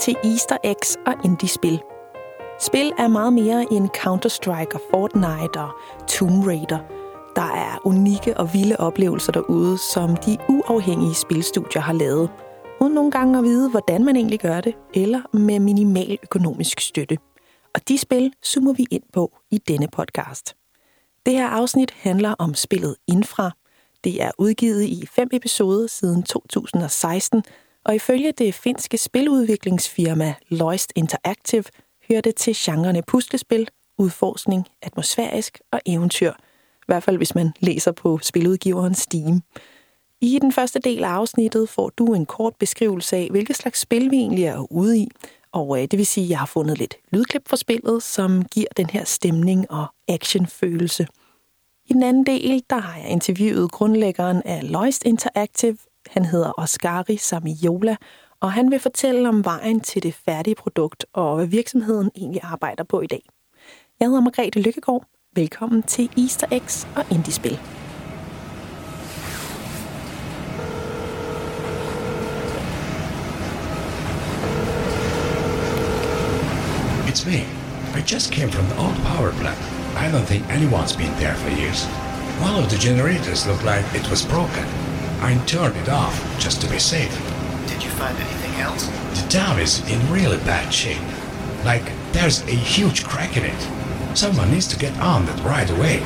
til Easter eggs og indie-spil. Spil er meget mere end Counter-Strike og Fortnite og Tomb Raider. Der er unikke og vilde oplevelser derude, som de uafhængige spilstudier har lavet, uden nogle gange at vide, hvordan man egentlig gør det, eller med minimal økonomisk støtte. Og de spil zoomer vi ind på i denne podcast. Det her afsnit handler om spillet Infra. Det er udgivet i fem episoder siden 2016, og ifølge det finske spiludviklingsfirma Loist Interactive hører det til genrerne puslespil, udforskning, atmosfærisk og eventyr. I hvert fald hvis man læser på spiludgiveren Steam. I den første del af afsnittet får du en kort beskrivelse af, hvilket slags spil vi egentlig er ude i. Og øh, det vil sige, at jeg har fundet lidt lydklip fra spillet, som giver den her stemning og actionfølelse. I den anden del, der har jeg interviewet grundlæggeren af Loist Interactive. Han hedder Oskari Samiola, og han vil fortælle om vejen til det færdige produkt og hvad virksomheden egentlig arbejder på i dag. Jeg hedder Margrethe Lykkegaard. Velkommen til Easter Eggs og Indiespil. It's me. I just came from the old power plant. I don't think anyone's been there for years. One of the generators looked like it was broken. I turned it off just to be safe. Did you find anything else? The dam is in really bad shape. Like, there's a huge crack in it. Someone needs to get on that right away.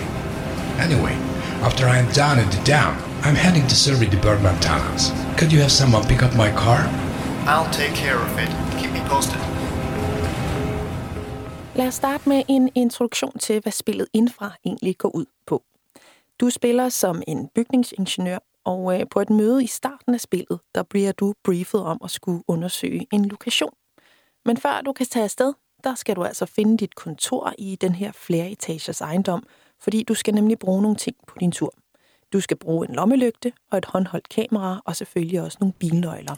Anyway, after I'm down in the dam, I'm heading to survey the Bergman tunnels. Could you have someone pick up my car? I'll take care of it. Keep me posted. Lad os starte med en introduktion til, hvad spillet Infra egentlig går ud på. Du spiller som en bygningsingeniør, og øh, på et møde i starten af spillet, der bliver du briefet om at skulle undersøge en lokation. Men før du kan tage afsted, der skal du altså finde dit kontor i den her flereetagers ejendom, fordi du skal nemlig bruge nogle ting på din tur. Du skal bruge en lommelygte og et håndholdt kamera, og selvfølgelig også nogle bilnøgler.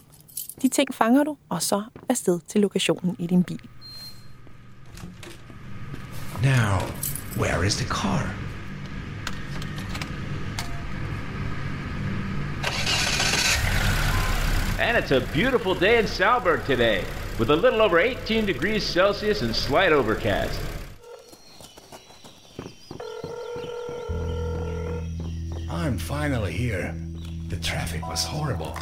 De ting fanger du, og så afsted til lokationen i din bil. Now, where is the car? And it's a beautiful day in Stalburg today, with a little over 18 degrees Celsius and slight overcast. I'm finally here. The traffic was horrible.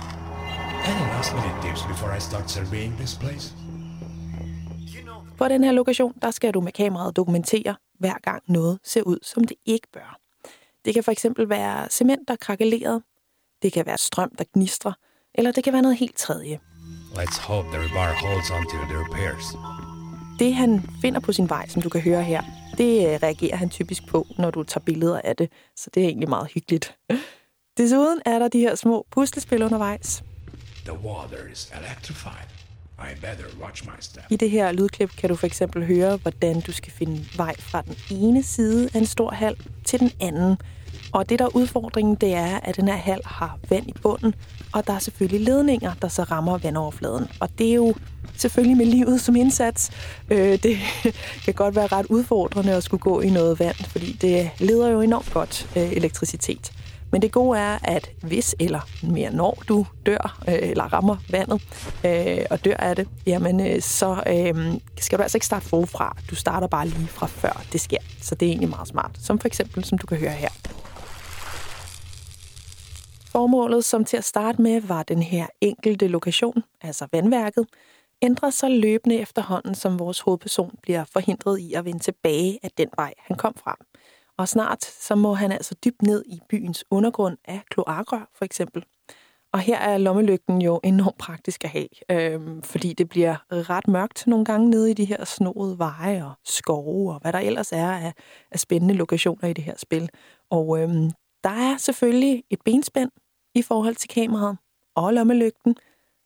Any last minute tips before I start surveying this place? You know, På den her lokation, der skal du med kameraet dokumentere, hver gang noget ser ud, som det ikke bør. Det kan for eksempel være cement, der er krakeleret. Det kan være strøm, der gnistrer. Eller det kan være noget helt tredje. Let's hope the rebar holds onto the repairs. Det, han finder på sin vej, som du kan høre her, det øh, reagerer han typisk på, når du tager billeder af det. Så det er egentlig meget hyggeligt. Desuden er der de her små puslespil undervejs. The water is electrified. I better watch my step. I det her lydklip kan du for eksempel høre, hvordan du skal finde vej fra den ene side af en stor hal til den anden. Og det, der er udfordringen, det er, at den her hal har vand i bunden, og der er selvfølgelig ledninger, der så rammer vandoverfladen. Og det er jo selvfølgelig med livet som indsats. Øh, det kan godt være ret udfordrende at skulle gå i noget vand, fordi det leder jo enormt godt øh, elektricitet. Men det gode er, at hvis eller mere når du dør øh, eller rammer vandet øh, og dør af det, jamen øh, så øh, skal du altså ikke starte forfra. Du starter bare lige fra før det sker. Så det er egentlig meget smart. Som for eksempel, som du kan høre her. Formålet, som til at starte med, var den her enkelte lokation, altså vandværket, ændrer sig løbende efterhånden, som vores hovedperson bliver forhindret i at vende tilbage af den vej, han kom fra. Og snart så må han altså dybt ned i byens undergrund af kloakrør, for eksempel. Og her er lommelygten jo enormt praktisk at have, øhm, fordi det bliver ret mørkt nogle gange nede i de her snoede veje og skove og hvad der ellers er af, af spændende lokationer i det her spil. Og øhm, der er selvfølgelig et benspænd i forhold til kameraet og lommelygten,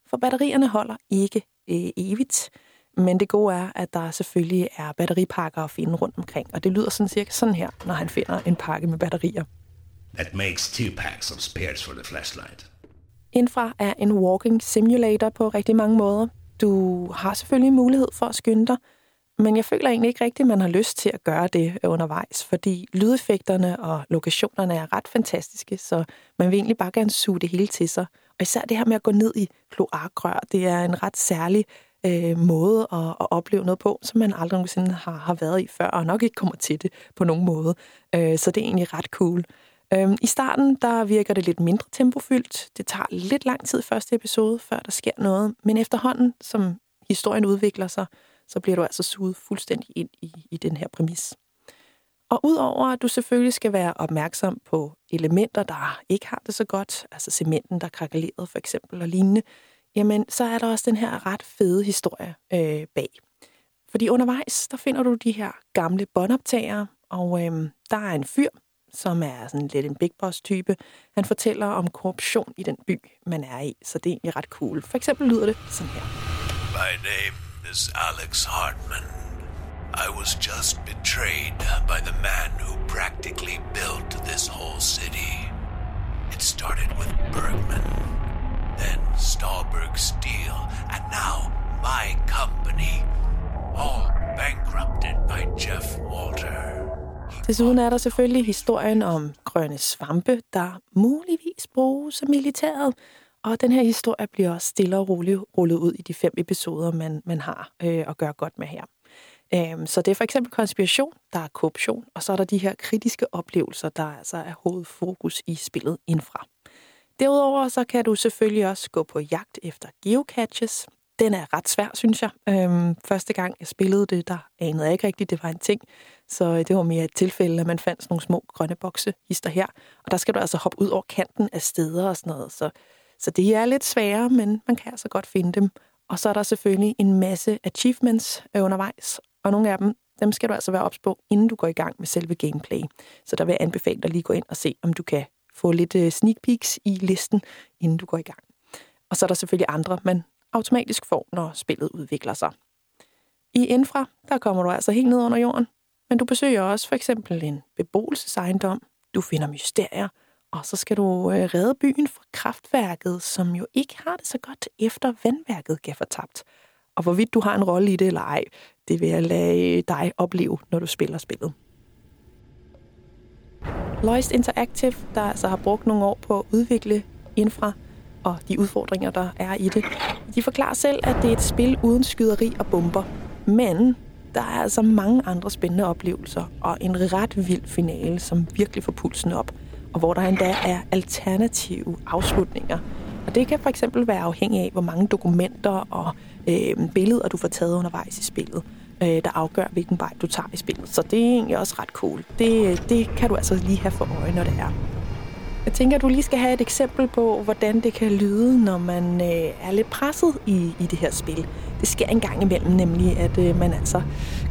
for batterierne holder ikke øh, evigt. Men det gode er, at der selvfølgelig er batteripakker at finde rundt omkring, og det lyder sådan cirka sådan her, når han finder en pakke med batterier. That makes two packs of spares for the flashlight. Infra er en walking simulator på rigtig mange måder. Du har selvfølgelig mulighed for at skynde dig, men jeg føler egentlig ikke rigtigt, at man har lyst til at gøre det øh, undervejs, fordi lydeffekterne og lokationerne er ret fantastiske, så man vil egentlig bare gerne suge det hele til sig. Og især det her med at gå ned i kloakrør, det er en ret særlig øh, måde at, at opleve noget på, som man aldrig nogensinde har, har været i før, og nok ikke kommer til det på nogen måde. Øh, så det er egentlig ret cool. Øh, I starten, der virker det lidt mindre tempofyldt. Det tager lidt lang tid første episode, før der sker noget. Men efterhånden, som historien udvikler sig, så bliver du altså suget fuldstændig ind i, i den her præmis. Og udover at du selvfølgelig skal være opmærksom på elementer, der ikke har det så godt, altså cementen, der er krakaleret for eksempel og lignende, jamen så er der også den her ret fede historie øh, bag. Fordi undervejs, der finder du de her gamle båndoptagere, og øh, der er en fyr, som er sådan lidt en big boss type. Han fortæller om korruption i den by, man er i, så det er egentlig ret cool. For eksempel lyder det sådan her. My name is Alex Hartman. I was just betrayed by the man who practically built this whole city. It started with Bergman, then Stalburg Steel, and now my company. All bankrupted by Jeff Walter. Desuden er der selvfølgelig historien om grønne svampe, der muligvis bruges af militæret. Og den her historie bliver også stille og roligt rullet ud i de fem episoder, man, man har øh, at gøre godt med her. Øhm, så det er for eksempel konspiration, der er korruption, og så er der de her kritiske oplevelser, der altså er hovedfokus i spillet indfra. Derudover så kan du selvfølgelig også gå på jagt efter geocaches. Den er ret svær, synes jeg. Øhm, første gang jeg spillede det, der anede jeg ikke rigtigt, det var en ting. Så øh, det var mere et tilfælde, at man fandt sådan nogle små grønne bokse, hister her. Og der skal du altså hoppe ud over kanten af steder og sådan noget. Så, så det er lidt sværere, men man kan altså godt finde dem. Og så er der selvfølgelig en masse achievements øh, undervejs, og nogle af dem, dem skal du altså være ops på, inden du går i gang med selve gameplay. Så der vil jeg anbefale dig lige gå ind og se, om du kan få lidt øh, sneak peeks i listen, inden du går i gang. Og så er der selvfølgelig andre, man automatisk får, når spillet udvikler sig. I Infra, der kommer du altså helt ned under jorden, men du besøger også for eksempel en beboelsesejendom, du finder mysterier, og så skal du øh, redde byen fra kraftværket, som jo ikke har det så godt efter vandværket gav fortabt. Og hvorvidt du har en rolle i det eller ej, det vil jeg lade øh, dig opleve, når du spiller spillet. Loist Interactive, der altså har brugt nogle år på at udvikle infra og de udfordringer, der er i det. De forklarer selv, at det er et spil uden skyderi og bomber. Men der er altså mange andre spændende oplevelser og en ret vild finale, som virkelig får pulsen op. Og hvor der endda er alternative afslutninger. Og det kan for eksempel være afhængig af, hvor mange dokumenter og øh, billeder, du får taget undervejs i spillet, øh, der afgør, hvilken vej du tager i spillet. Så det er egentlig også ret cool. Det, det kan du altså lige have for øje, når det er. Jeg tænker, at du lige skal have et eksempel på, hvordan det kan lyde, når man øh, er lidt presset i, i det her spil. Det sker en gang imellem, nemlig at øh, man altså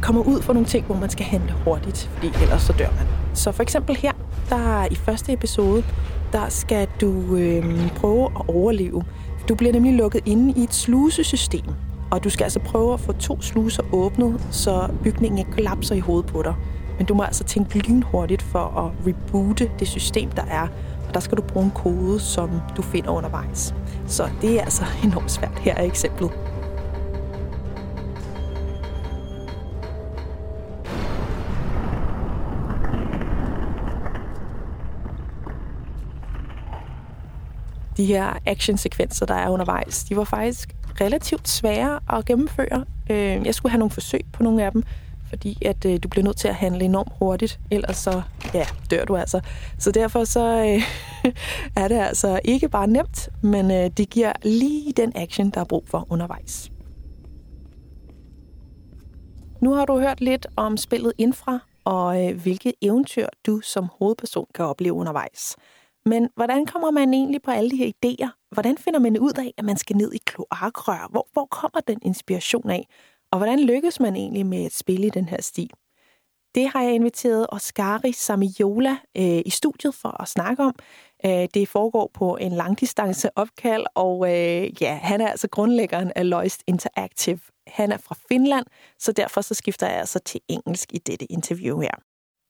kommer ud for nogle ting, hvor man skal handle hurtigt, fordi ellers så dør man. Så for eksempel her, der i første episode, der skal du øh, prøve at overleve. Du bliver nemlig lukket inde i et slusesystem, og du skal altså prøve at få to sluser åbnet, så bygningen ikke kollapser i hovedet på dig. Men du må altså tænke lynhurtigt for at reboote det system, der er. Og der skal du bruge en kode, som du finder undervejs. Så det er altså enormt svært. Her er eksemplet. De her actionsekvenser, der er undervejs, de var faktisk relativt svære at gennemføre. Øh, jeg skulle have nogle forsøg på nogle af dem, fordi at øh, du bliver nødt til at handle enormt hurtigt, ellers så ja, dør du altså. Så derfor så øh, er det altså ikke bare nemt, men øh, det giver lige den action, der er brug for undervejs. Nu har du hørt lidt om spillet Infra, og øh, hvilke eventyr du som hovedperson kan opleve undervejs. Men hvordan kommer man egentlig på alle de her idéer? Hvordan finder man ud af, at man skal ned i kloakrør? Hvor, hvor kommer den inspiration af? Og hvordan lykkes man egentlig med et spil i den her stil? Det har jeg inviteret Oskari Samiola øh, i studiet for at snakke om. Øh, det foregår på en langdistance opkald, og øh, ja, han er altså grundlæggeren af Loist Interactive. Han er fra Finland, så derfor så skifter jeg altså til engelsk i dette interview her.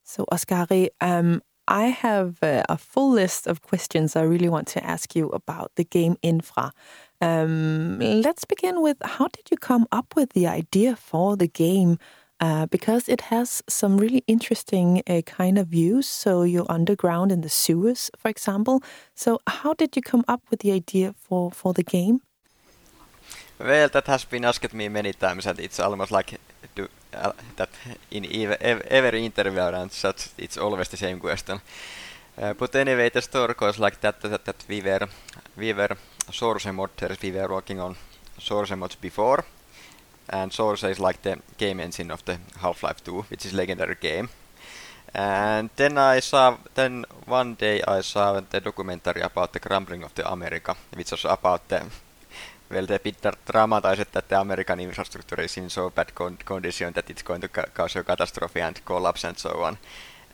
So Oskari, um, øhm, I have a, a, full list of questions I really want to ask you about the game Infra. Um, let's begin with how did you come up with the idea for the game? Uh, because it has some really interesting uh, kind of views. So you're underground in the sewers, for example. So how did you come up with the idea for, for the game? Well, that has been asked me many times, and it's almost like do, uh, that in ev- every interview and such, it's always the same question. Uh, but anyway, the story goes like that, that, that we were we were source modders, we were working on source mods before, and source is like the game engine of the Half-Life 2, which is legendary game. And then I saw, then one day I saw the documentary about the crumbling of the America, which was about the well, they bit dramatize that the American infrastructure is in so bad con- condition that it's going to ca- cause a catastrophe and collapse and so on.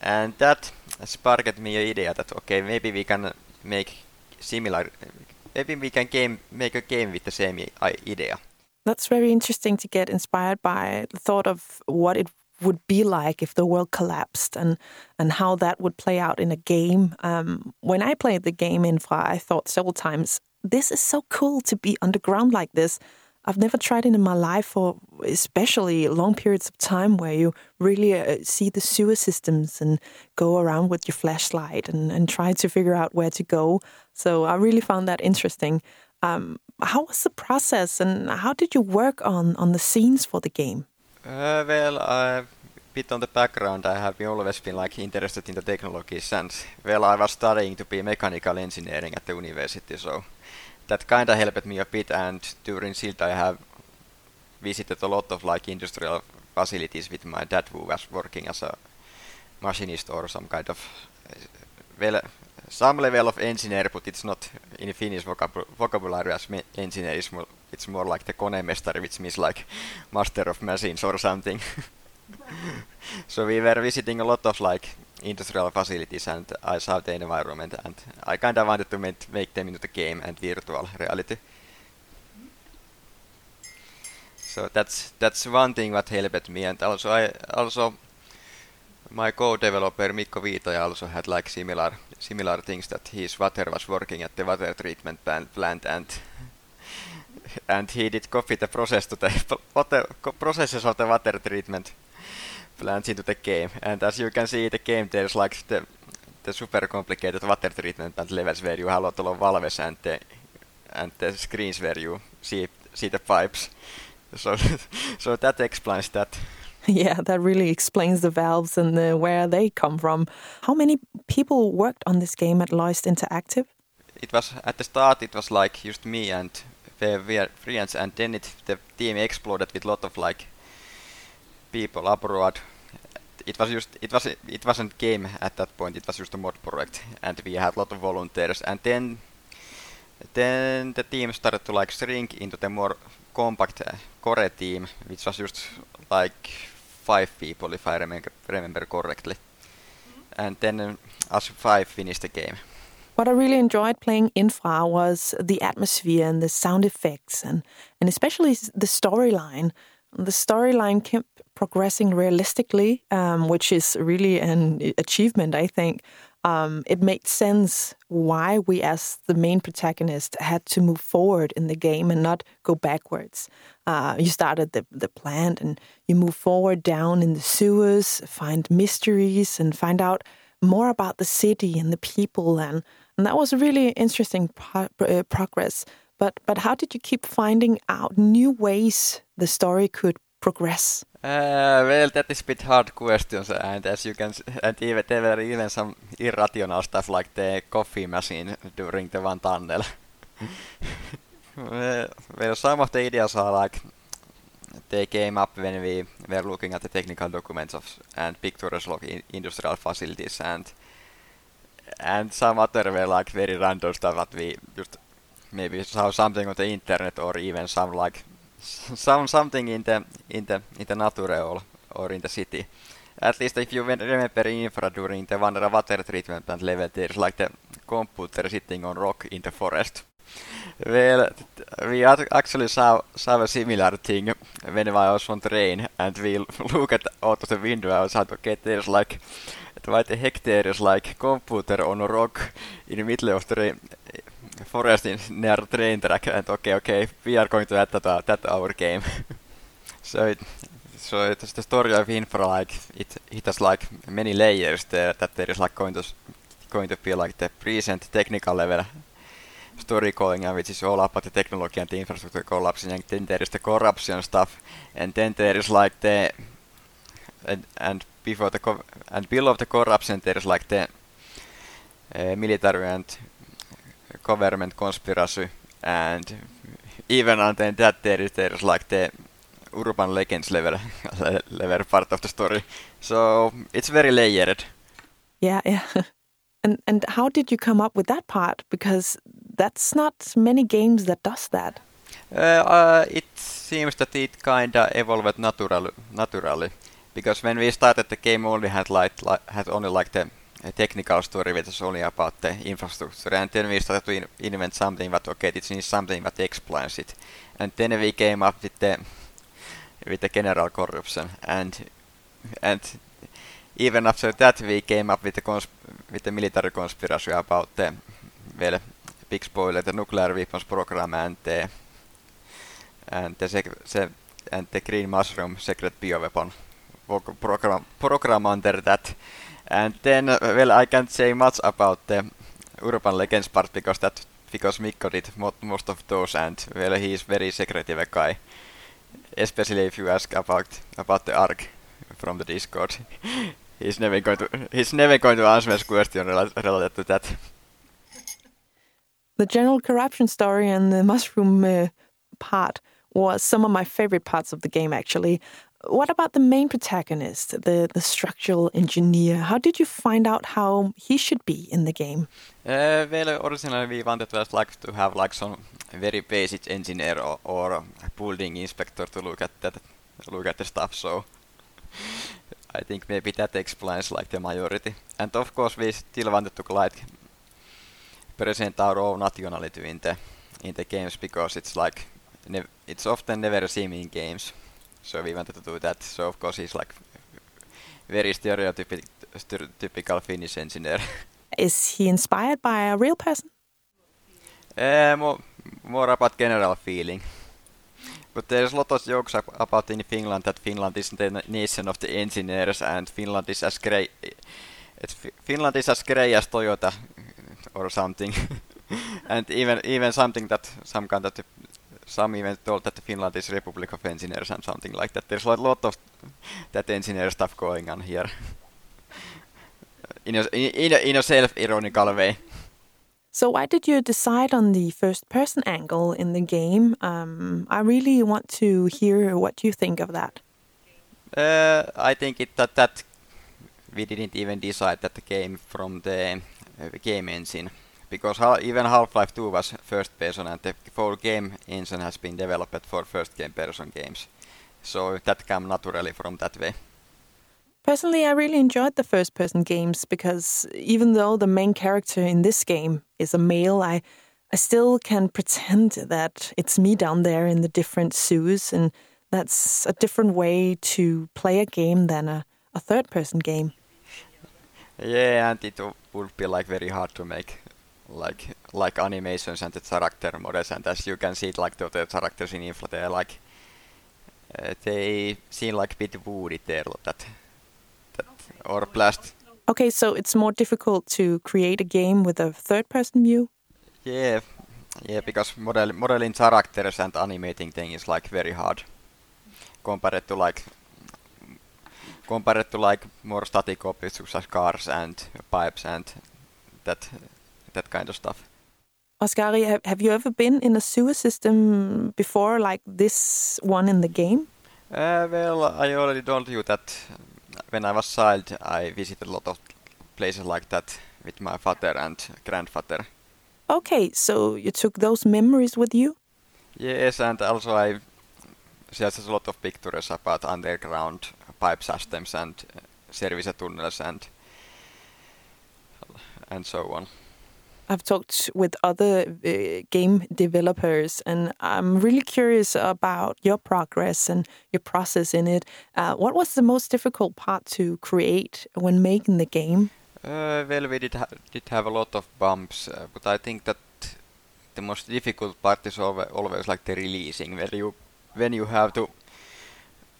And that sparked me an idea that okay, maybe we can make similar, maybe we can game make a game with the same idea. That's very interesting to get inspired by the thought of what it would be like if the world collapsed and and how that would play out in a game. Um, when I played the game Infra, I thought several times, "This is so cool to be underground like this." I've never tried it in my life for especially long periods of time where you really uh, see the sewer systems and go around with your flashlight and, and try to figure out where to go. So I really found that interesting. Um, how was the process and how did you work on, on the scenes for the game? Uh, well, a bit on the background, I have always been like interested in the technologies and well, I was studying to be mechanical engineering at the university, so that kind of helped me a bit. And during SILT, I have visited a lot of like industrial facilities with my dad, who was working as a machinist or some kind of well, some level of engineer, but it's not in Finnish vocab- vocabulary as engineer. It's more, it's more like the konemestari, which means like master of machines or something. so we were visiting a lot of like industrial facilities and I saw the environment and I kind of wanted to make, them into the game and virtual reality. So that's that's one thing what helped me and also I also my co-developer Mikko Viitoja also had like similar similar things that his water was working at the water treatment plant and and he did copy the process to the water processes of the water treatment plants into the game. And as you can see, the game there's like the the super complicated water treatment plant levels where you have a lot of valves and the and the screens where you see see the pipes. So so that explains that. Yeah, that really explains the valves and the, where they come from. How many people worked on this game at Loist Interactive? It was at the start. It was like just me and we friends, and then it, the team exploded with a lot of like people abroad. It was just it was it wasn't game at that point. It was just a mod project, and we had a lot of volunteers. And then then the team started to like shrink into the more compact uh, core team, which was just like five people, if I remember remember correctly. And then uh, us five finished the game. What I really enjoyed playing Infra was the atmosphere and the sound effects, and and especially the storyline. The storyline kept progressing realistically, um, which is really an achievement, I think. Um, it made sense why we, as the main protagonist, had to move forward in the game and not go backwards. Uh, you started the, the plant and you move forward down in the sewers, find mysteries, and find out more about the city and the people. And, and that was a really interesting pro- uh, progress. But, but how did you keep finding out new ways the story could progress? Uh, well, that is a bit hard questions, and as you can, and even there were even some irrational stuff like the coffee machine during the one tunnel. well, some of the ideas are like they came up when we were looking at the technical documents of and pictures of industrial facilities, and and some other were like very random stuff that we just maybe saw something on the internet or even some like some something in the in the in the nature or, or in the city. At least if you remember infra during the one water treatment plant level, there's like the computer sitting on rock in the forest. Well, we actually saw, saw a similar thing when I was on train and we look at out of the window and said, okay, there's like, why the heck there is like computer on a rock in the middle of the forest in near train track and okay, okay, we are going to add that, uh, that our game. so it, so it's the story of infra like it it has like many layers there that there is like going to going to be like the present technical level story calling, which is all about the technology and the infrastructure collapsing, and then there is the corruption stuff, and then there is like the and, and before the and below the corruption there is like the uh, military and government conspiracy, and even under that there is there is like the urban legends level level part of the story. So it's very layered. Yeah, yeah. And and how did you come up with that part? Because that's not many games that does that. Uh, uh, it seems that it kinda evolved natural, naturally, because when we started the game, only had like, like had only like the technical story which was only about the infrastructure, and then we started to in invent something that okay, it needs something that explains it, and then we came up with the with the general corruption, and and even after that we came up with the with the military conspiracy about the well big spoiler the nuclear weapons program and the and the sec- and the green mushroom secret bioweapon program program under that and then well I can't say much about the urban legends part because that because Mikko did most of those and well he is very secretive guy especially if you ask about about the arc from the discord he's never going to he's never going to answer this question related to that. The general corruption story and the mushroom uh, part was some of my favorite parts of the game. Actually, what about the main protagonist, the the structural engineer? How did you find out how he should be in the game? Uh, well, originally we wanted to like to have like some very basic engineer or, or building inspector to look at that look at the stuff. So I think maybe that explains like the majority. And of course we still wanted to like present our own nationality in the in the games because it's like it's often never seen in games. So we wanted to do that. So of course he's like very stereotypical Finnish engineer. Is he inspired by a real person? Uh, more, more about general feeling. But there's a lot of jokes about in Finland that Finland is the nation of the engineers and Finland is as great Finland is as great as Toyota or something. and even even something that some kind of some even told that Finland is Republic of Engineers and something like that. There's a lot of that engineer stuff going on here. in a, in a, in a self-ironical way. So, why did you decide on the first person angle in the game? Um, I really want to hear what you think of that. Uh, I think it, that that we didn't even decide that the game from the uh, game engine because ha even Half-Life 2 was first person and the whole game engine has been developed for first game person games. So that came naturally from that way. Personally, I really enjoyed the first person games because even though the main character in this game is a male, I I still can pretend that it's me down there in the different zoos, and that's a different way to play a game than a, a third person game. Yeah, and it would be like very hard to make like like animations and the character models, and as you can see, like the, the characters in Infra, they like uh, they seem like a bit woody there. That that or blast. Okay, so it's more difficult to create a game with a third-person view. Yeah, yeah, because model, modeling characters and animating things is like very hard compared to like compared to like more static objects such as cars and pipes and that that kind of stuff. Oskari, have, have you ever been in a sewer system before, like this one in the game? Uh, well, I already told you that when I was child, I visited a lot of places like that with my father and grandfather. Okay, so you took those memories with you? Yes, and also I there's a lot of pictures about underground pipe systems and service tunnels and and so on. I've talked with other uh, game developers, and I'm really curious about your progress and your process in it. Uh, what was the most difficult part to create when making the game? Uh, well, we did, ha did have a lot of bumps, uh, but I think that the most difficult part is always, like the releasing, where you when you have to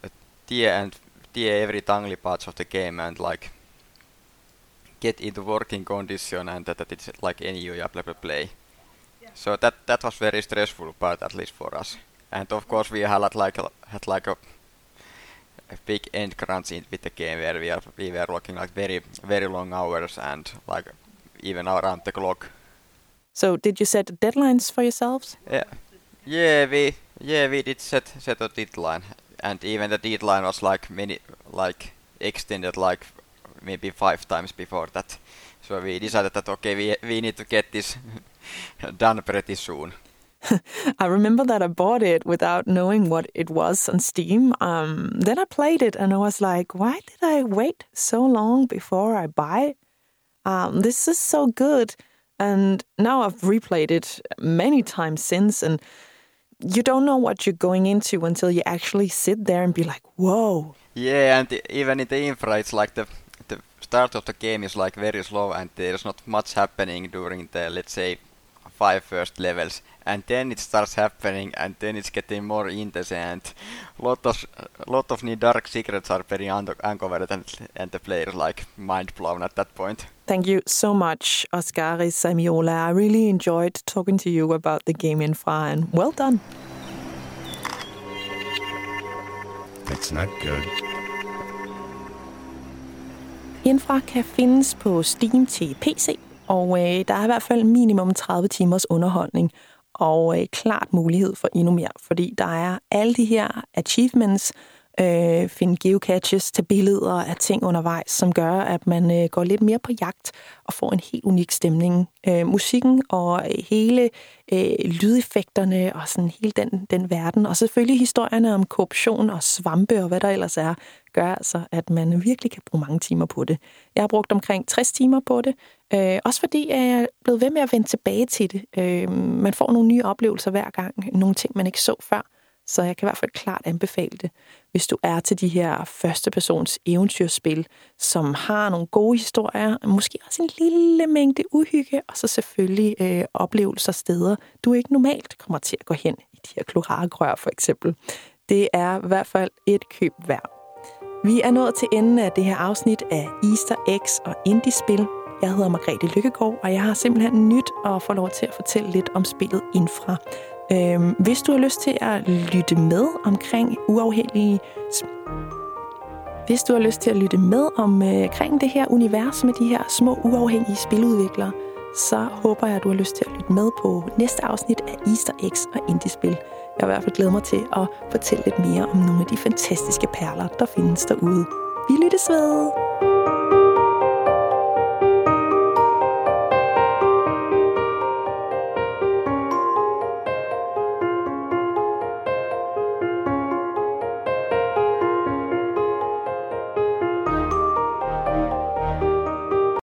uh, tear and tear every tiny parts of the game and like get into working condition and that, that it's like any you play play. So that that was very stressful part, at least for us. And of course, we had like had like a, a big end crunch in, with the game where we are we were working like very very long hours and like even around the clock. So did you set deadlines for yourselves? Yeah, yeah, we yeah we did set set a deadline, and even the deadline was like many like extended like maybe five times before that. So we decided that okay, we we need to get this done pretty soon. I remember that I bought it without knowing what it was on Steam. Um, then I played it and I was like, why did I wait so long before I buy it? Um, this is so good. And now I've replayed it many times since, and you don't know what you're going into until you actually sit there and be like, whoa. Yeah, and even in the infra, it's like the the start of the game is like very slow, and there's not much happening during the let's say five first levels, and then it starts happening, and then it's getting more intense, and lot of lot of new dark secrets are very uncovered, and, and the player like mind blown at that point. Thank you so much, Oskari Samiola. I really enjoyed talking to you about the game infra, and well done. That's not good. Infra kan findes på Steam til PC, og øh, der er i hvert fald minimum 30 timers underholdning, og øh, klart mulighed for endnu mere, fordi der er alle de her achievements, øh, finde geocaches til billeder af ting undervejs, som gør, at man øh, går lidt mere på jagt og får en helt unik stemning. Øh, musikken og øh, hele øh, lydeffekterne og sådan hele den, den verden, og selvfølgelig historierne om korruption og svampe og hvad der ellers er, gør altså, at man virkelig kan bruge mange timer på det. Jeg har brugt omkring 60 timer på det, øh, også fordi jeg er blevet ved med at vende tilbage til det. Øh, man får nogle nye oplevelser hver gang, nogle ting, man ikke så før. Så jeg kan i hvert fald klart anbefale det, hvis du er til de her førstepersons eventyrspil, som har nogle gode historier, måske også en lille mængde uhygge, og så selvfølgelig øh, oplevelser steder, du ikke normalt kommer til at gå hen i de her klorakrør for eksempel. Det er i hvert fald et køb værd. Vi er nået til enden af det her afsnit af Easter Eggs og Indie-spil. Jeg hedder Margrethe Lykkegaard, og jeg har simpelthen nyt at få lov til at fortælle lidt om spillet Infra. Øhm, hvis du har lyst til at lytte med omkring uafhængige... Hvis du har lyst til at lytte med om, øh, omkring det her univers med de her små uafhængige spiludviklere, så håber jeg, at du har lyst til at lytte med på næste afsnit af Easter Eggs og Indie-spil. Jeg vil i hvert fald glæde mig til at fortælle lidt mere om nogle af de fantastiske perler, der findes derude. Vi lyttes ved!